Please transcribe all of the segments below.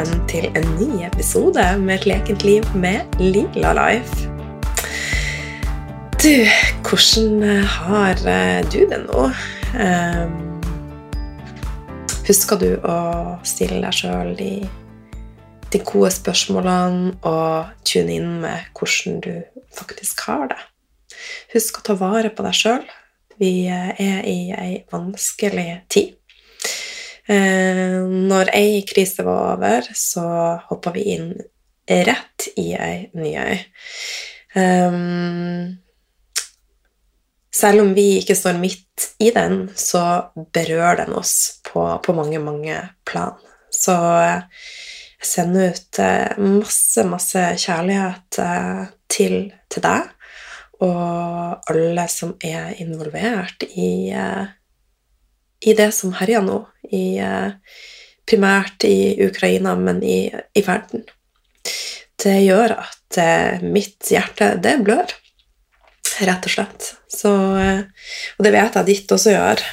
velkommen til en ny episode med Et lekent liv med Lila Life. Du, hvordan har eh, du det nå? Um, husker du å stille deg sjøl de, de, gode spørsmålene og tune inn med hvordan du faktisk har det? Husk å ta vare på deg sjøl. Vi eh, er i ei vanskelig tid. Eh, når ei krise var over, så hoppa vi inn rett i ei ny ei. Um, selv om vi ikke står midt i den, så berører den oss på, på mange, mange plan. Så jeg sender ut masse, masse kjærlighet til, til deg og alle som er involvert i i det som herjer nå, i, eh, primært i Ukraina, men i, i, verden. Det gjør at eh, mitt hjerte, det blør, rett og slett. Så, eh, og det vet jeg ditt også gjør.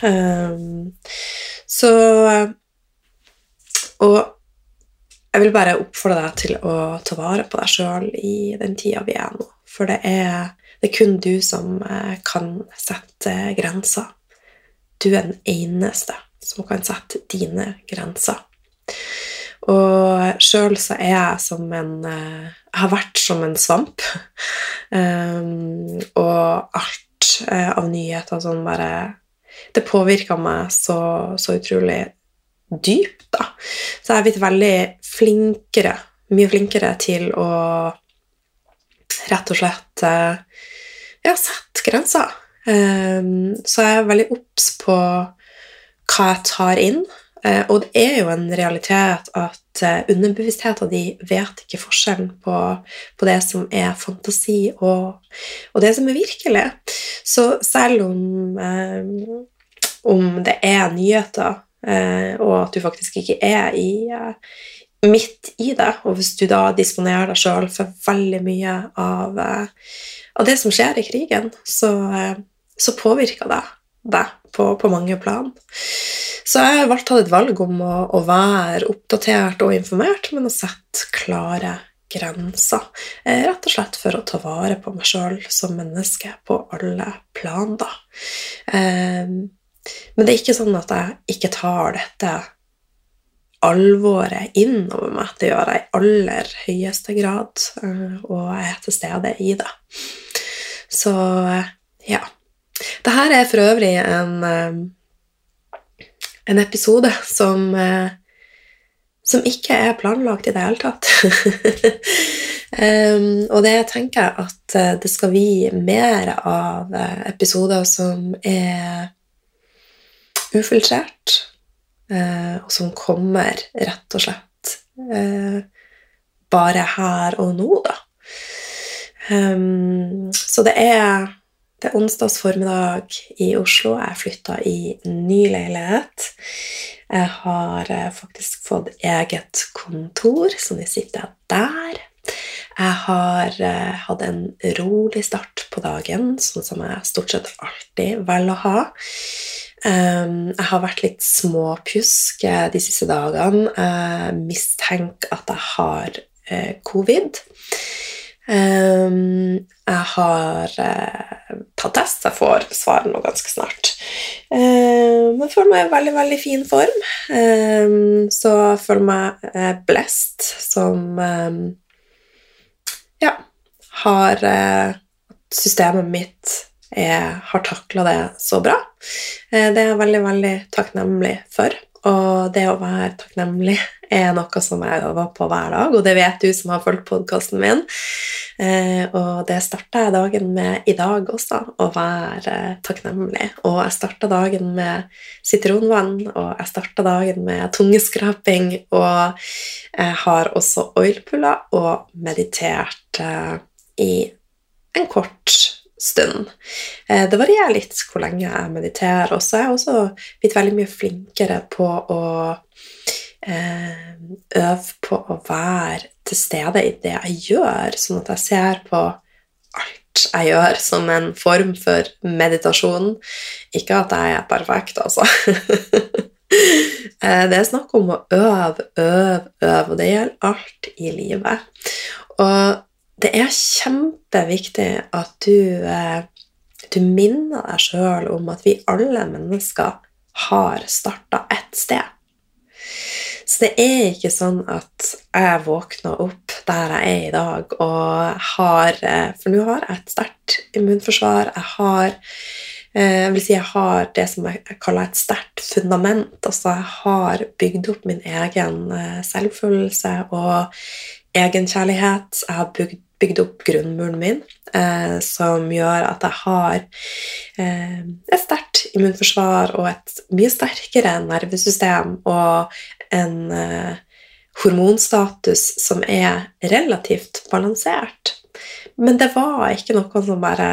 Så Og jeg vil bare oppfordre deg til å ta vare på deg sjøl i den tida vi er nå. For det er, det er kun du som kan sette grenser. Du er den eneste som kan sette dine grenser. Og sjøl så er jeg som en Jeg eh, har vært som en svamp. Um, og alt uh, av nyheter sånn bare Det påvirka meg så, så, utrolig dypt, da. Så jeg er blitt veldig flinkere, mye flinkere til å rett og slett uh, ja, sette grenser. Ehm, så jeg er veldig obs på hva jeg tar inn. Eh, og det er jo en realitet at eh, underbevisstheten din vet ikke forskjellen på, på, det som er fantasi, og, og, det som er virkelig. Så selv om, eh, om det er nyheter, og at du faktisk ikke er i, midt i det, og hvis du da disponerer deg sjøl for veldig mye av, av, det som skjer i krigen, så så påvirka det deg på, på, mange plan. Så jeg har valgt å ta et valg om å, å, være oppdatert og informert, men å sette klare grenser. Eh, rett og slett for å ta vare på meg sjøl som menneske på alle plan, da. Eh, men det er ikke sånn at jeg ikke tar dette alvoret innover meg. Det gjør jeg i aller høyeste grad, eh, og jeg er til stede i det. Så ja. Dette er for øvrig en, eh, en episode som, eh, som ikke er planlagt i det hele tatt. um, og det tenker jeg at eh, det skal bli mer av episoder som er ufiltrert, uh, og som kommer rett og slett uh, bare her og nå, da. Um, så det er det er onsdags formiddag i Oslo. Jeg flytta i ny leilighet. Jeg har eh, faktisk fått eget kontor, så nå sitter jeg der. Jeg har uh, hatt en rolig start på dagen, sånn som jeg stort sett alltid velger å ha. Um, jeg har vært litt småpjusk de siste dagene. Jeg mistenker at jeg har covid. Um, jeg har uh, tatt test. Jeg får svar nå ganske snart. Uh, men føler meg i veldig, veldig fin form. Um, så jeg føler meg blest blessed som Ja, har Systemet mitt har takla det så bra. det er jeg veldig, veldig takknemlig for. Og det å være takknemlig er noe som jeg øver på hver dag, og det vet du som har fulgt podkasten min. Eh, og det starta jeg dagen med i dag også, å være takknemlig. Og jeg starta dagen med sitronvann, og jeg starta dagen med tungeskraping, og jeg har også oilpuller og meditert eh, i en kort stund. Eh, det varierer litt hvor lenge jeg mediterer. Og så er jeg også blitt veldig mye flinkere på å Eh, øve på å være til stede i det jeg gjør, sånn at jeg ser på alt jeg gjør, som en form for meditasjon. Ikke at jeg er perfekt, altså. Eh, det er snakk om å øve, øve, øve, og det gjelder alt i livet. Og det er kjempeviktig at du, eh, du minner deg sjøl om at vi alle mennesker har starta ett sted. Så det er ikke sånn at jeg våkner opp der jeg er i dag, og har eh, For nå har jeg et sterkt immunforsvar. Jeg har eh, jeg vil si jeg har det som jeg kaller et sterkt fundament. Altså jeg har bygd opp min egen selvfølelse og egenkjærlighet. Jeg har bygd, bygd opp grunnmuren min, eh, som gjør at jeg har eh, et sterkt immunforsvar og et mye sterkere nervesystem og en eh, hormonstatus som er relativt balansert. Men det var ikke noe som bare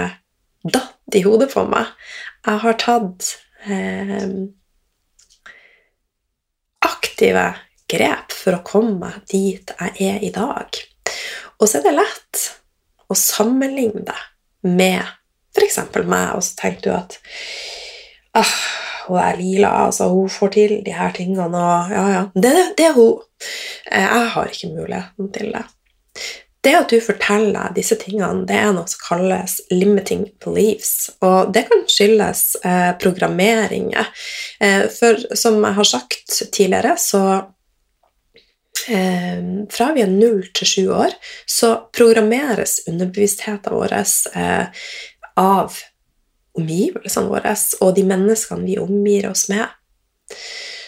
datt i hodet på meg. Jeg har tatt eh, aktive grep for å komme dit jeg er i dag. Og så er det lett å sammenligne det med f.eks. meg, og så tenker du at ah, hun er lila, altså hun får til de her tingene, og ja, ja, det, det er hun. Eh, jeg har ikke muligheten til det. Det at du forteller disse tingene, det er noe som kalles limiting beliefs. Og det kan skyldes eh, programmeringer. Eh, for som jeg har sagt tidligere, så fra vi er null til sju år, så programmeres underbevisstheten vår eh, av omgivelsene våre og de menneskene vi omgir oss med.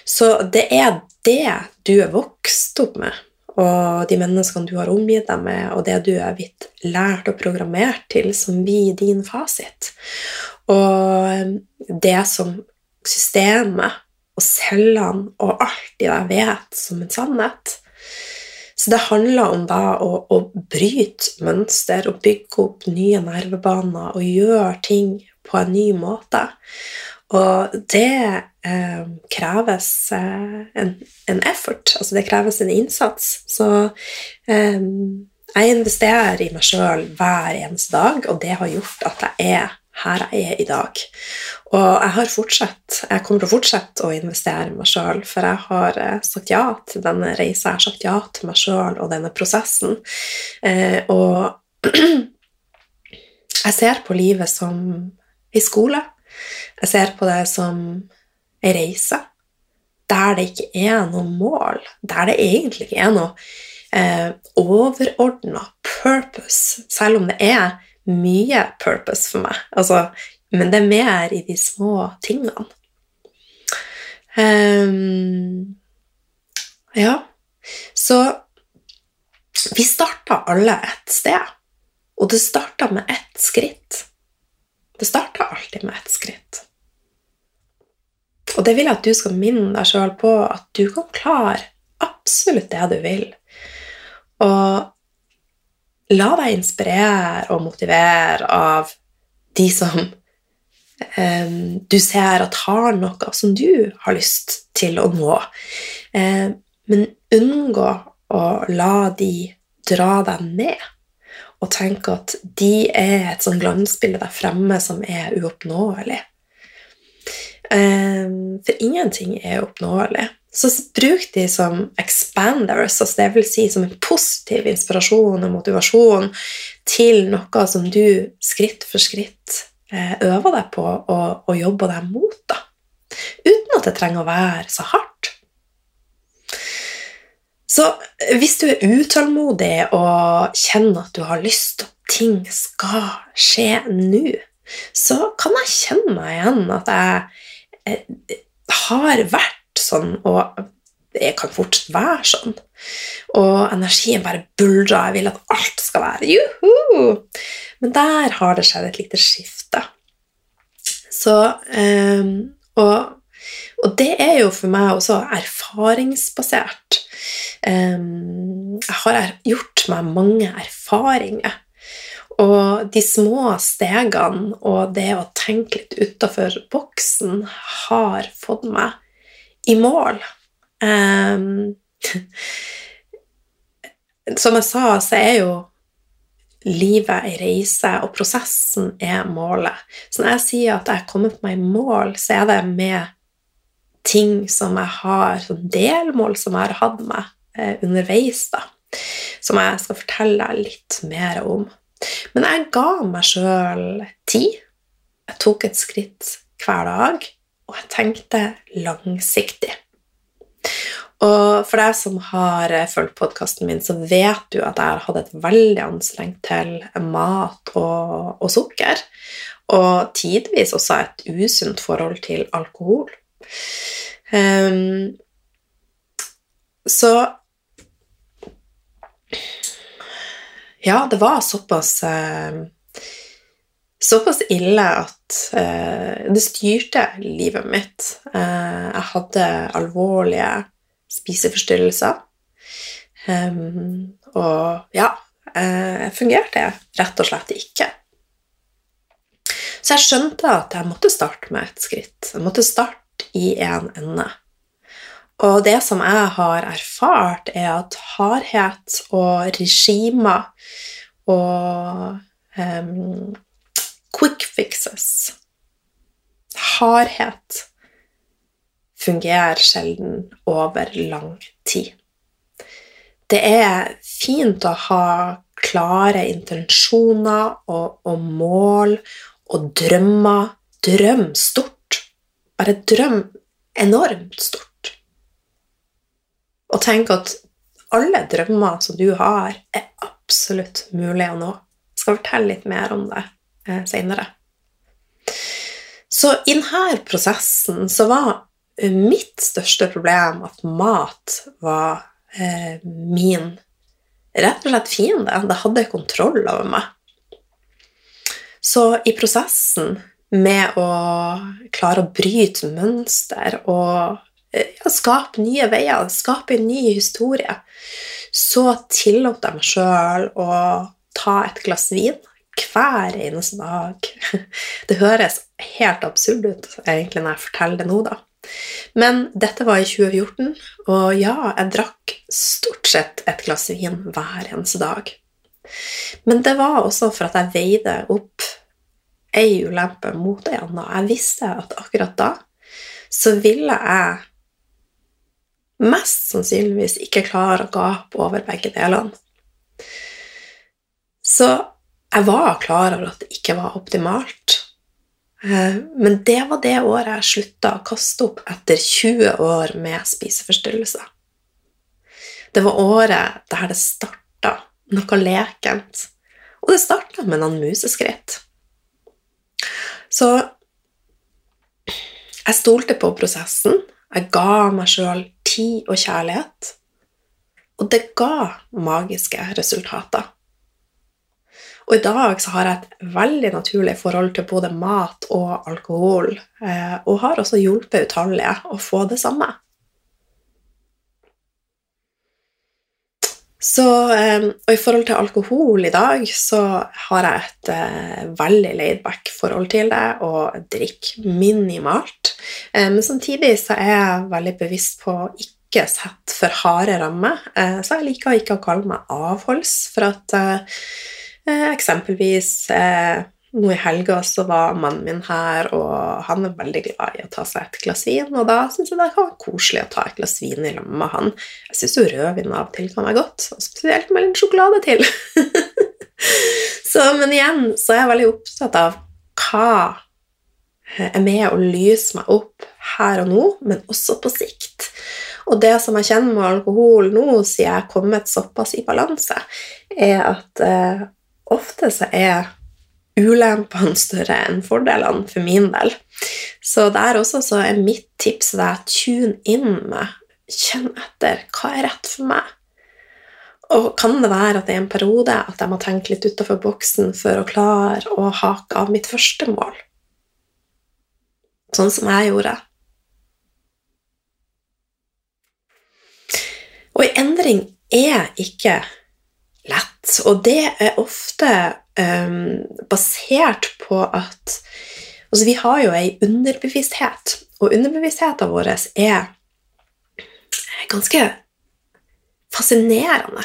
Så det er det du er vokst opp med, og de menneskene du har omgitt deg med, og det du er blitt lært og programmert til, som blir din fasit. Og det som systemet og cellene og alt det jeg vet som en sannhet. Så det handler om da å, å bryte mønster og bygge opp nye nervebaner og gjøre ting på en ny måte. Og det eh, kreves eh, en, en, effort, altså det kreves en innsats. Så eh, jeg investerer i meg sjøl hver eneste dag, og det har gjort at jeg er her jeg er i dag. Og jeg har fortsatt, jeg kommer til å fortsette å investere i meg sjøl, for jeg har eh, sagt ja til denne reisa, jeg har sagt ja til meg sjøl og denne prosessen. Eh, og jeg ser på livet som i skole. Jeg ser på det som ei reise der det ikke er noe mål, der det egentlig ikke er noe eh, overordna purpose, selv om det er mye purpose for meg. Altså, men det er mer i de små tingene. Um, ja, så vi starta alle et sted, og det starta med ett skritt. Det starta alltid med ett skritt. Og det vil jeg at du skal minne deg sjøl på at du kan klare absolutt det du vil. Og la deg inspirere og motivere av de som eh, du ser at har noe som du har lyst til å nå. Eh, men unngå å la de dra deg ned og tenke at de er et sånn glansbilde der fremme som er uoppnåelig. Um, for ingenting er oppnåelig. Så bruk de som expanders, altså det vil si som en positiv inspirasjon og motivasjon til noe som du skritt for skritt eh, øver deg på og, og jobber deg mot. Da. Uten at det trenger å være så hardt. Så hvis du er utålmodig og kjenner at du har lyst til at ting skal skje nå, så kan jeg kjenne meg igjen at jeg eh, har vært sånn, og jeg kan fortsatt være sånn. Og energien bare buldrer. Jeg vil at alt skal være juhu! Men der har det skjedd et lite skifte. Så um, og og det er jo for meg også erfaringsbasert. Jeg har gjort meg mange erfaringer. Og de små stegene og det å tenke litt utafor boksen har fått meg i mål. Som jeg sa, så er jo livet ei reise, og prosessen er målet. Så når jeg sier at jeg har kommet meg i mål, så er det med ting som jeg har, sånn delmål som jeg har hatt med eh, underveis, da, som jeg skal fortelle deg litt mer om. Men jeg ga meg sjøl tid. Jeg tok et skritt hver dag, og jeg tenkte langsiktig. Og for deg som har eh, fulgt podkasten min, så vet du at jeg har hatt et veldig anstrengt til mat og, og sukker og tidvis også et usunt forhold til alkohol. Um, så Ja, det var såpass uh, Såpass ille at uh, det styrte livet mitt. Uh, jeg hadde alvorlige spiseforstyrrelser. Um, og ja, jeg fungerte rett og slett ikke. Så jeg skjønte at jeg måtte starte med et skritt. Jeg måtte starte i en ende. Og det som jeg har erfart, er at hardhet og regimer og um, fixes Hardhet fungerer sjelden over lang tid. Det er fint å ha klare intensjoner og, og mål og drømmer. Drøm stort. Bare drøm enormt stort. Og tenk at alle drømmer som du har, er absolutt mulig å nå. Jeg skal fortelle litt mer om det eh, seinere. Så i denne prosessen så var mitt største problem at mat var eh, min rett og slett fiende. Det hadde kontroll over meg. Så i prosessen med å klare å bryte mønster og eh, ja, skape nye veier, skape en ny historie, så tillot jeg meg sjøl å ta et glass vin hver eneste dag. Det høres helt absurd ut egentlig når jeg forteller det nå, da. Men dette var i 2014, og ja, jeg drakk stort sett et glass vin hver eneste dag. Men det var også for at jeg veide opp ei ulempe mot ei anna. Jeg visste at akkurat da så ville jeg mest sannsynligvis ikke klare å gape over begge delene. Så jeg var klar over at det ikke var optimalt. Eh, men det var det året jeg slutta å kaste opp etter 20 år med spiseforstyrrelser. Det var året der det starta noe lekent. Og det starta med noen museskritt. Så jeg stolte på prosessen. Jeg ga meg sjøl tid og kjærlighet. Og det ga magiske resultater. Og i dag så har jeg et veldig naturlig forhold til både mat og alkohol, eh, og har også hjulpet utallige å få det samme. Så, eh, og i forhold til alkohol i dag, så har jeg et eh, veldig laidback forhold til det og drikker minimalt. Eh, men samtidig så er jeg veldig bevisst på å ikke sette for harde rammer. Så jeg liker ikke å kalle meg avholds, for at eksempelvis nå i helga så var mannen min her, og han er veldig glad i å ta seg et glass vin. Og da syns jeg det kan være koselig å ta et glass vin i lag med han. Jeg syns jo rødvin av og til kan være godt, og spesielt med litt sjokolade til. så, men igjen så er jeg veldig opptatt av hva er med å lyse meg opp her og nå, men også på sikt. Og det som jeg kjenner med alkohol nå, siden jeg er kommet såpass i balanse, er at eh, ofte så er ulempene større enn fordelene for min del. Så der også så er mitt tips deg tune inn med, kjenn etter hva er rett for meg. Og kan det være at det er en periode at jeg må tenke litt utafor boksen for å klare å hake av mitt første mål? Sånn som jeg gjorde. Og en endring er ikke og det er ofte um, basert på at Altså, vi har jo ei underbevissthet, og underbevisstheten vår er ganske fascinerende.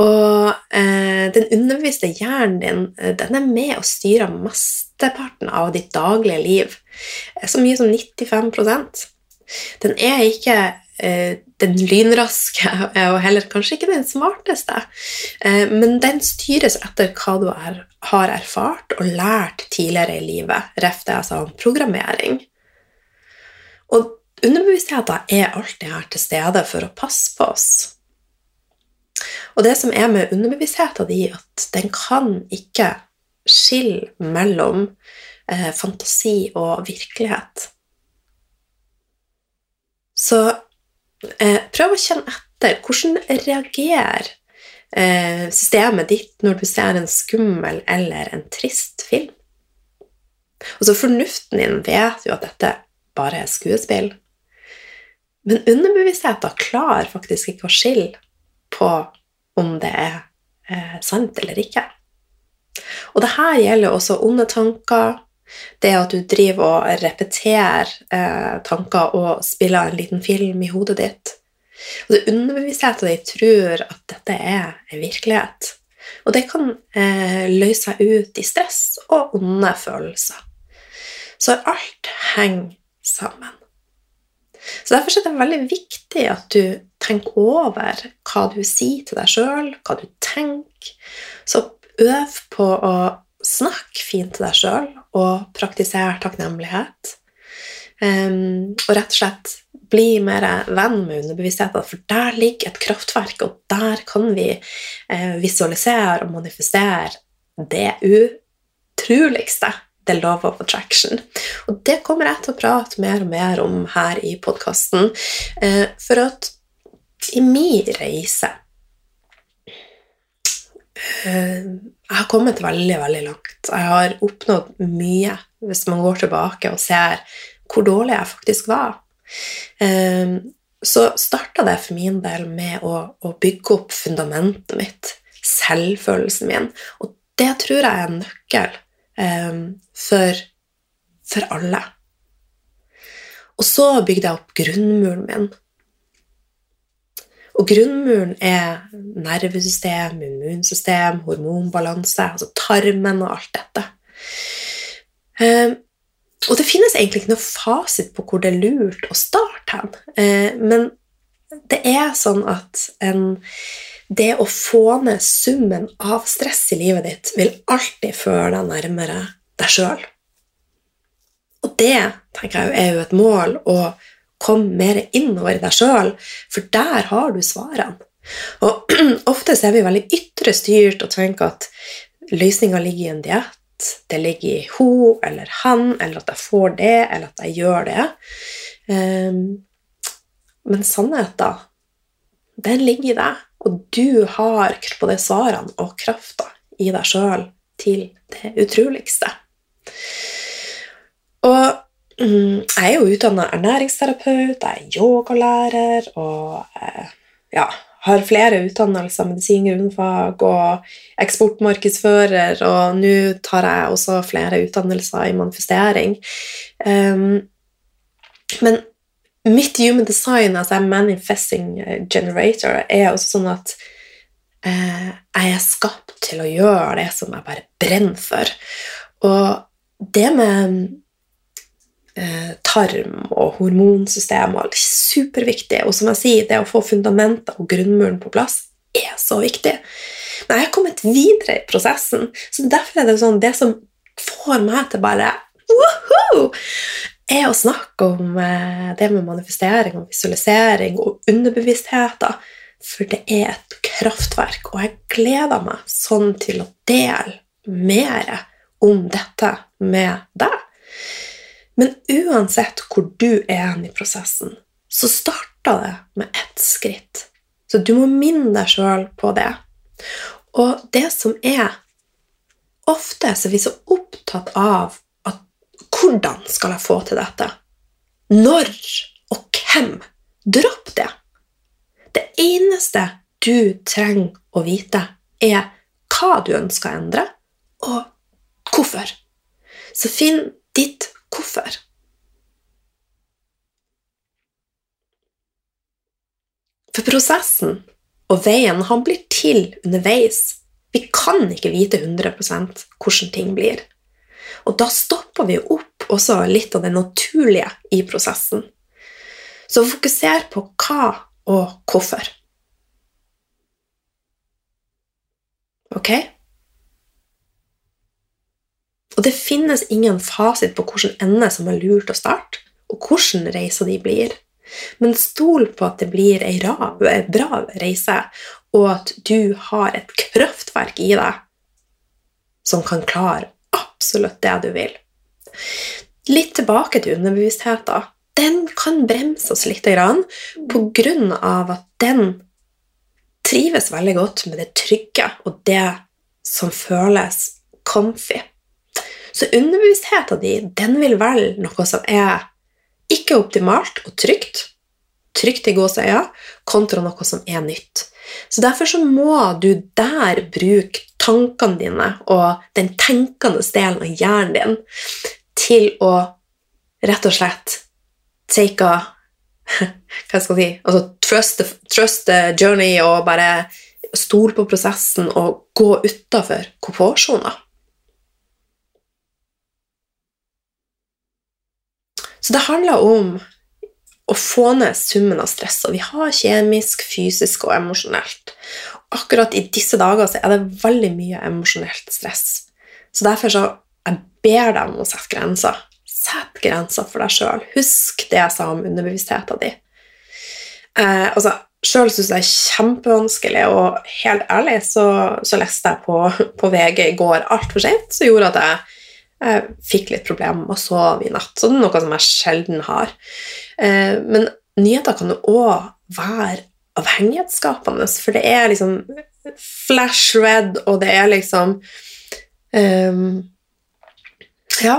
Og eh, den underbevisste hjernen din den er med og styrer mesteparten av ditt daglige liv. Så mye som 95% Den er ikke eh, den lynraske, og heller kanskje ikke den smarteste, eh, men den styres etter hva du er, har erfart og lært tidligere i livet, ref det jeg sa om programmering. Og underbevisstheten er alltid her til stede for å passe på oss. Og det som er med underbevisstheten din, at den kan ikke skille mellom eh, fantasi og virkelighet. Så eh, prøv å kjenne etter. Hvordan reagerer eh, systemet ditt når du ser en skummel eller en trist film? Og så Fornuften din vet jo at dette bare er skuespill. Men underbevisstheten klarer faktisk ikke å skille på om det er eh, sant eller ikke. Og det her gjelder også onde tanker, det at du driver og repeterer eh, tanker og spiller en liten film i hodet ditt. Og det underbevisstheten din tror at dette er en virkelighet. Og det kan eh, løse seg ut i stress og onde følelser. Så alt henger sammen. Så Derfor er det veldig viktig at du tenker over hva du sier til deg sjøl, hva du tenker. Så øv på å snakke fint til deg sjøl og praktisere takknemlighet. Um, og rett og slett bli mer venn med underbevisstheten, for der ligger et kraftverk, og der kan vi uh, visualisere og manifestere det utroligste The Love of Attraction. Og det kommer jeg til å prate mer og mer om her i podkasten. Eh, for at i min reise Jeg har kommet veldig, veldig langt. Jeg har oppnådd mye hvis man går tilbake og ser hvor dårlig jeg faktisk var. Eh, så starta det for min del med å, bygge opp fundamentet mitt, selvfølelsen min. Og det tror jeg er en nøkkel um, for, for, alle. Og så bygde jeg opp grunnmuren min. Og grunnmuren er nervesystem, immunsystem, hormonbalanse, altså tarmen og alt dette. Um, og det finnes egentlig ikke noe fasit på hvor det er lurt å starte hen. Uh, men det er sånn at en det å få ned summen av stress i livet ditt vil alltid føre deg nærmere deg sjøl. Og det tenker jeg er jo et mål å komme mer innover i deg sjøl, for der har du svarene. Og ofte er vi veldig ytre styrt og tenker at løsninga ligger i en diett, det ligger i hun eller han, eller at jeg får det, eller at jeg gjør det. Um, men sannheten, den ligger i deg. Og du har både svarene og krafta i deg sjøl til det utroligste. Og jeg er jo utdanna ernæringsterapeut, jeg er yogalærer og eh, ja, har flere utdannelser, medisin, grunnfag og eksportmarkedsfører, og nå tar jeg også flere utdannelser i manifestering. Um, men mitt human design, altså manifesting generator, er også sånn at eh, jeg er skapt til å gjøre det som jeg bare brenner for. Og det med tarm og hormonsystem er superviktig. Og som jeg sier, det å få fundamentet og grunnmuren på plass er så viktig. Men jeg har kommet videre i prosessen, så derfor er det sånn det som får meg til bare Woohoo! er å snakke om eh, det med manifestering og visualisering og underbevisstheter. For det er et kraftverk, og jeg gleder meg sånn til å dele mer om dette med deg. Men uansett hvor du er i prosessen, så starter det med ett skritt. Så du må minne deg sjøl på det. Og det som er Ofte så er vi så opptatt av hvordan skal jeg få til dette? Når og hvem? Dropp det. Det eneste du trenger å vite, er hva du ønsker å endre, og hvorfor. Så finn ditt hvorfor. For prosessen og veien han blir til underveis. Vi kan ikke vite 100 hvordan ting blir. Og da stopper vi opp også litt av det naturlige i prosessen. Så fokuser på hva og hvorfor. Ok? Og det finnes ingen fasit på hvilken ende som er lurt å starte, og hvordan reisa di blir. Men stol på at det blir ei bra reise, og at du har et kraftverk i deg som kan klare absolutt det du vil. Litt tilbake til underbevisstheten. Den kan bremse oss litt på grunn av at den trives veldig godt med det trygge og det som føles comfy. Så underbevisstheten din den vil velge noe som er ikke optimalt og trygt, trygt i gåseøyne, kontra noe som er nytt. Så Derfor så må du der bruke tankene dine og den tenkende delen av hjernen din til å rett og slett take a Hva skal jeg si altså trust the, trust the journey og bare stole på prosessen og gå utafor komfortsona. Så det handler om å få ned summen av stress. Og vi har kjemisk, fysisk og emosjonelt. Akkurat i disse dager så er det veldig mye emosjonelt stress. Så derfor så jeg ber deg om å sette grenser. Sett grenser for deg sjøl. Husk det jeg sa om underbevisstheten din. Eh, altså, Sjøl syns jeg det er kjempevanskelig, og helt ærlig så, så leste jeg på, på VG i går altfor sent, som gjorde at jeg jeg fikk litt problemer med å sove i natt, så det er noe som jeg sjelden har. Eh, men nyheter kan jo òg være avhengighetsskapende, for det er liksom flash red, og det er liksom um, Ja.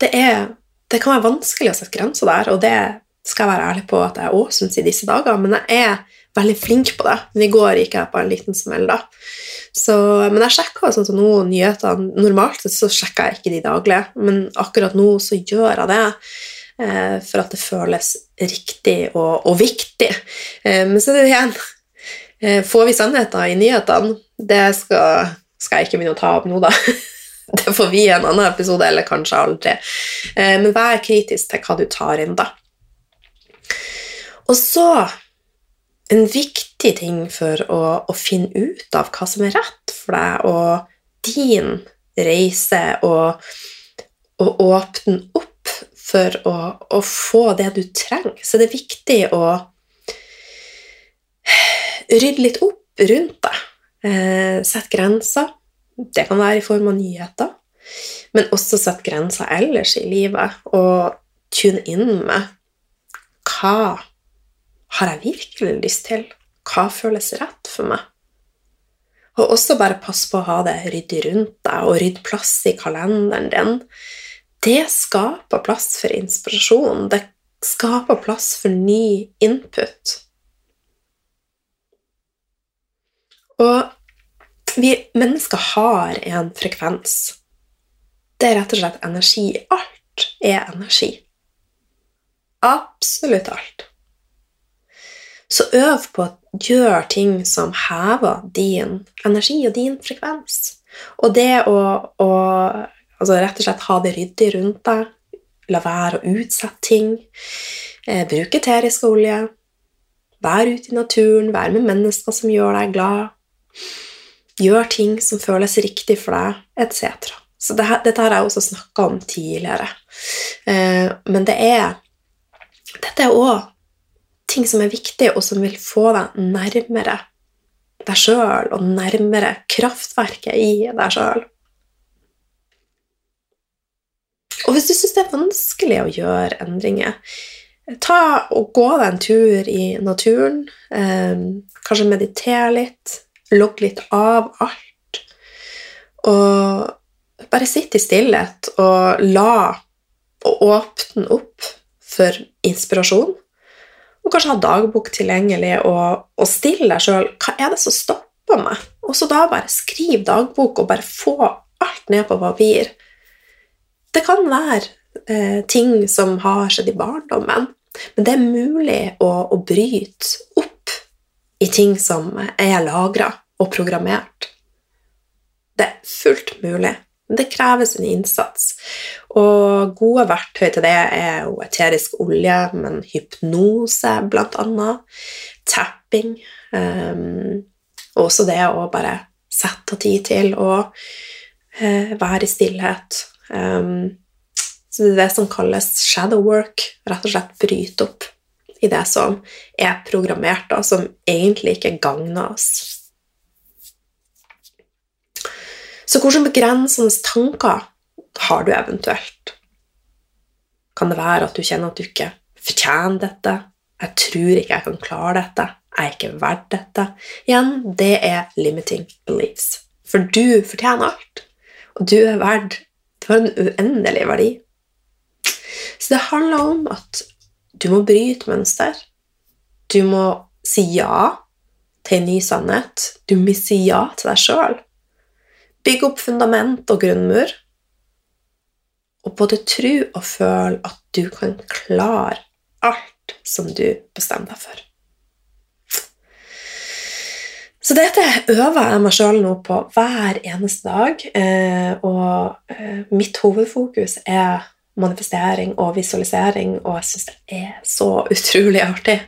Det er Det kan være vanskelig å sette grenser der, og det skal jeg være ærlig på at jeg òg syns i disse dager, men jeg er veldig flink på det. Men i går gikk jeg på en liten smell, da. Så, men jeg sjekker sånn som nå nyhetene Normalt så sjekker jeg ikke de daglig, men akkurat nå så gjør jeg det. Eh, for at det føles riktig og, og viktig. Eh, men så er det igjen eh, Får vi sannheter i nyhetene? Det skal, skal jeg ikke begynne å ta opp nå, da. Det får vi i en annen episode, eller kanskje aldri. Men vær kritisk til hva du tar inn, da. Og så en viktig ting for å, å, finne ut av hva som er rett for deg og din reise, og, og åpne opp for å, å, få det du trenger. Så det er viktig å rydde litt opp rundt deg. Eh, sette grenser. Det kan være i form av nyheter, men også sette grenser ellers i livet, og tune inn med hva har jeg virkelig lyst til? Hva føles rett for meg? Og også bare pass på å ha det ryddig rundt deg, og rydde plass i kalenderen din. Det skaper plass for inspirasjon. Det skaper plass for ny input. Og vi mennesker har en frekvens. Det er rett og slett energi. Alt er energi. Absolutt alt. Så øv på å gjøre ting som hever din energi og din frekvens. Og det å, å altså rett og slett ha det ryddig rundt deg, la være å utsette ting, eh, bruke eterisk olje, være ute i naturen, være med mennesker som gjør deg glad, gjør ting som føles riktig for deg, etc. Så det, dette har jeg også snakka om tidligere. Eh, men det er Dette er òg ting som er viktig, og som vil få deg nærmere deg sjøl og nærmere kraftverket i deg sjøl. Og hvis du syns det er vanskelig å gjøre endringer, ta og gå deg en tur i naturen. Eh, kanskje meditere litt, logg litt av alt. Og bare sitt i stillhet og la og åpne opp for inspirasjon og kanskje ha dagbok tilgjengelig og, og stille deg sjøl hva er det som stopper meg. Og så da bare skriv dagbok og bare få alt ned på papir. Det kan være eh, ting som har skjedd i barndommen, men det er mulig å, å bryte opp i ting som er lagra og programmert. Det er fullt mulig. Det kreves en innsats. Og gode verktøy til det er jo eterisk olje, men hypnose blant annet. Tapping. Um, også det å bare sette av tid til å uh, være i stillhet. Um, så det er det som kalles shadow work. Rett og slett bryte opp i det som er programmert, da, som egentlig ikke gagner oss. Så hvilke begrensende tanker har du eventuelt? Kan det være at du kjenner at du ikke fortjener dette? Jeg tror ikke jeg kan klare dette. Jeg er ikke verdt dette. Igjen, det er limiting beliefs. For du fortjener alt. Og du er verdt Du har en uendelig verdi. Så det handler om at du må bryte mønster. Du må si ja til en ny sannhet. Du må si ja til deg sjøl. Bygge opp fundament og grunnmur. Og både tro og føl at du kan klare alt som du bestemmer deg for. Så dette øver jeg meg sjøl nå på hver eneste dag. Eh, og eh, mitt hovedfokus er manifestering og visualisering, og jeg syns det er så utrolig artig.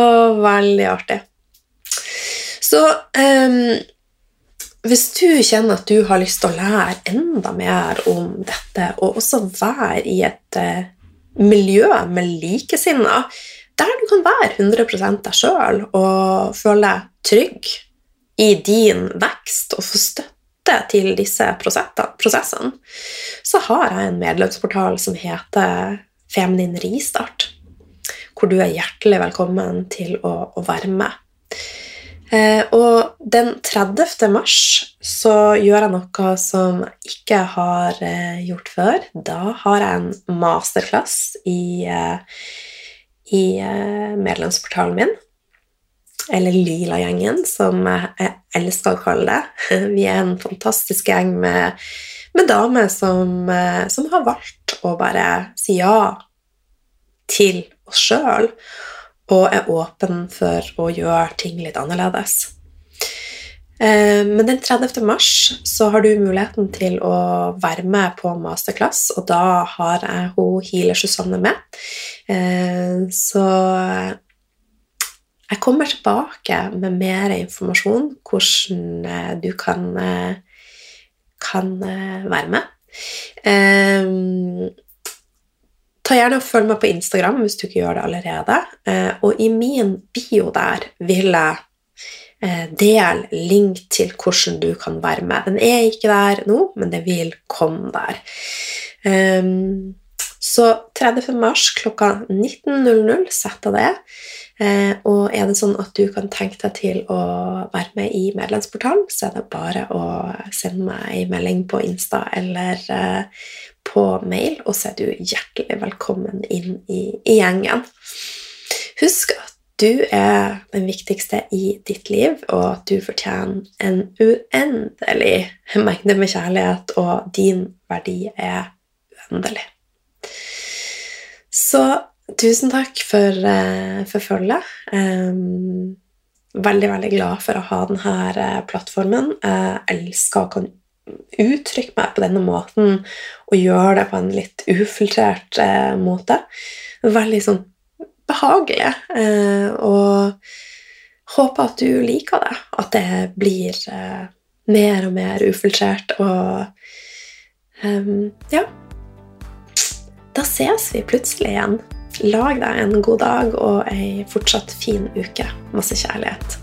Og veldig artig. Så um, hvis du kjenner at du har lyst til å lære enda mer om dette, og også være i et uh, miljø med likesinnede, der du kan være 100 deg sjøl og føle deg trygg i din vekst og få støtte til disse prosessene, så har jeg en medlemsportal som heter Feminin Ristart, hvor du er hjertelig velkommen til å, å være med. Eh, og den 30. mars så gjør jeg noe som jeg ikke har eh, gjort før. Da har jeg en masterclass i, eh, i medlemsportalen min. Eller Lila-gjengen, som jeg elsker å kalle det. Vi er en fantastisk gjeng med, med damer som, som har valgt å bare si ja til oss sjøl og er åpen for å gjøre ting litt annerledes. Eh, men den 30. mars så har du muligheten til å være med på masterclass, og da har jeg hun healer Susanne med. Eh, så jeg kommer tilbake med mer informasjon hvordan eh, du kan, kan være med. Ta gjerne og Følg meg på Instagram hvis du ikke gjør det allerede. Eh, og i min bio der vil jeg Del dele link til hvordan du kan være med. Den er ikke der nå, men det vil komme der. Ehm, så 30. mars klokka 19.00 setter det. Eh, og er det sånn at du kan tenke deg til å være med i medlemsportalen, så er det bare å sende meg en melding på Insta eller på mail, og så er du hjertelig velkommen inn i, i gjengen. Husk at du er den viktigste i ditt liv, og at du fortjener en uendelig mengde med kjærlighet, og din verdi er uendelig. Så tusen takk for, uh, for følget. Veldig, veldig glad for å ha denne eh, plattformen. Jeg elsker å kunne uttrykke meg på denne måten og gjøre det på en litt ufiltrert eh, måte. Veldig sånn behagelig. Eh, og håper at du liker det. At det blir eh, mer og mer ufiltrert og um, Ja. Da ses vi plutselig igjen. Lag deg en god dag og ei fortsatt fin uke. Masse kjærlighet.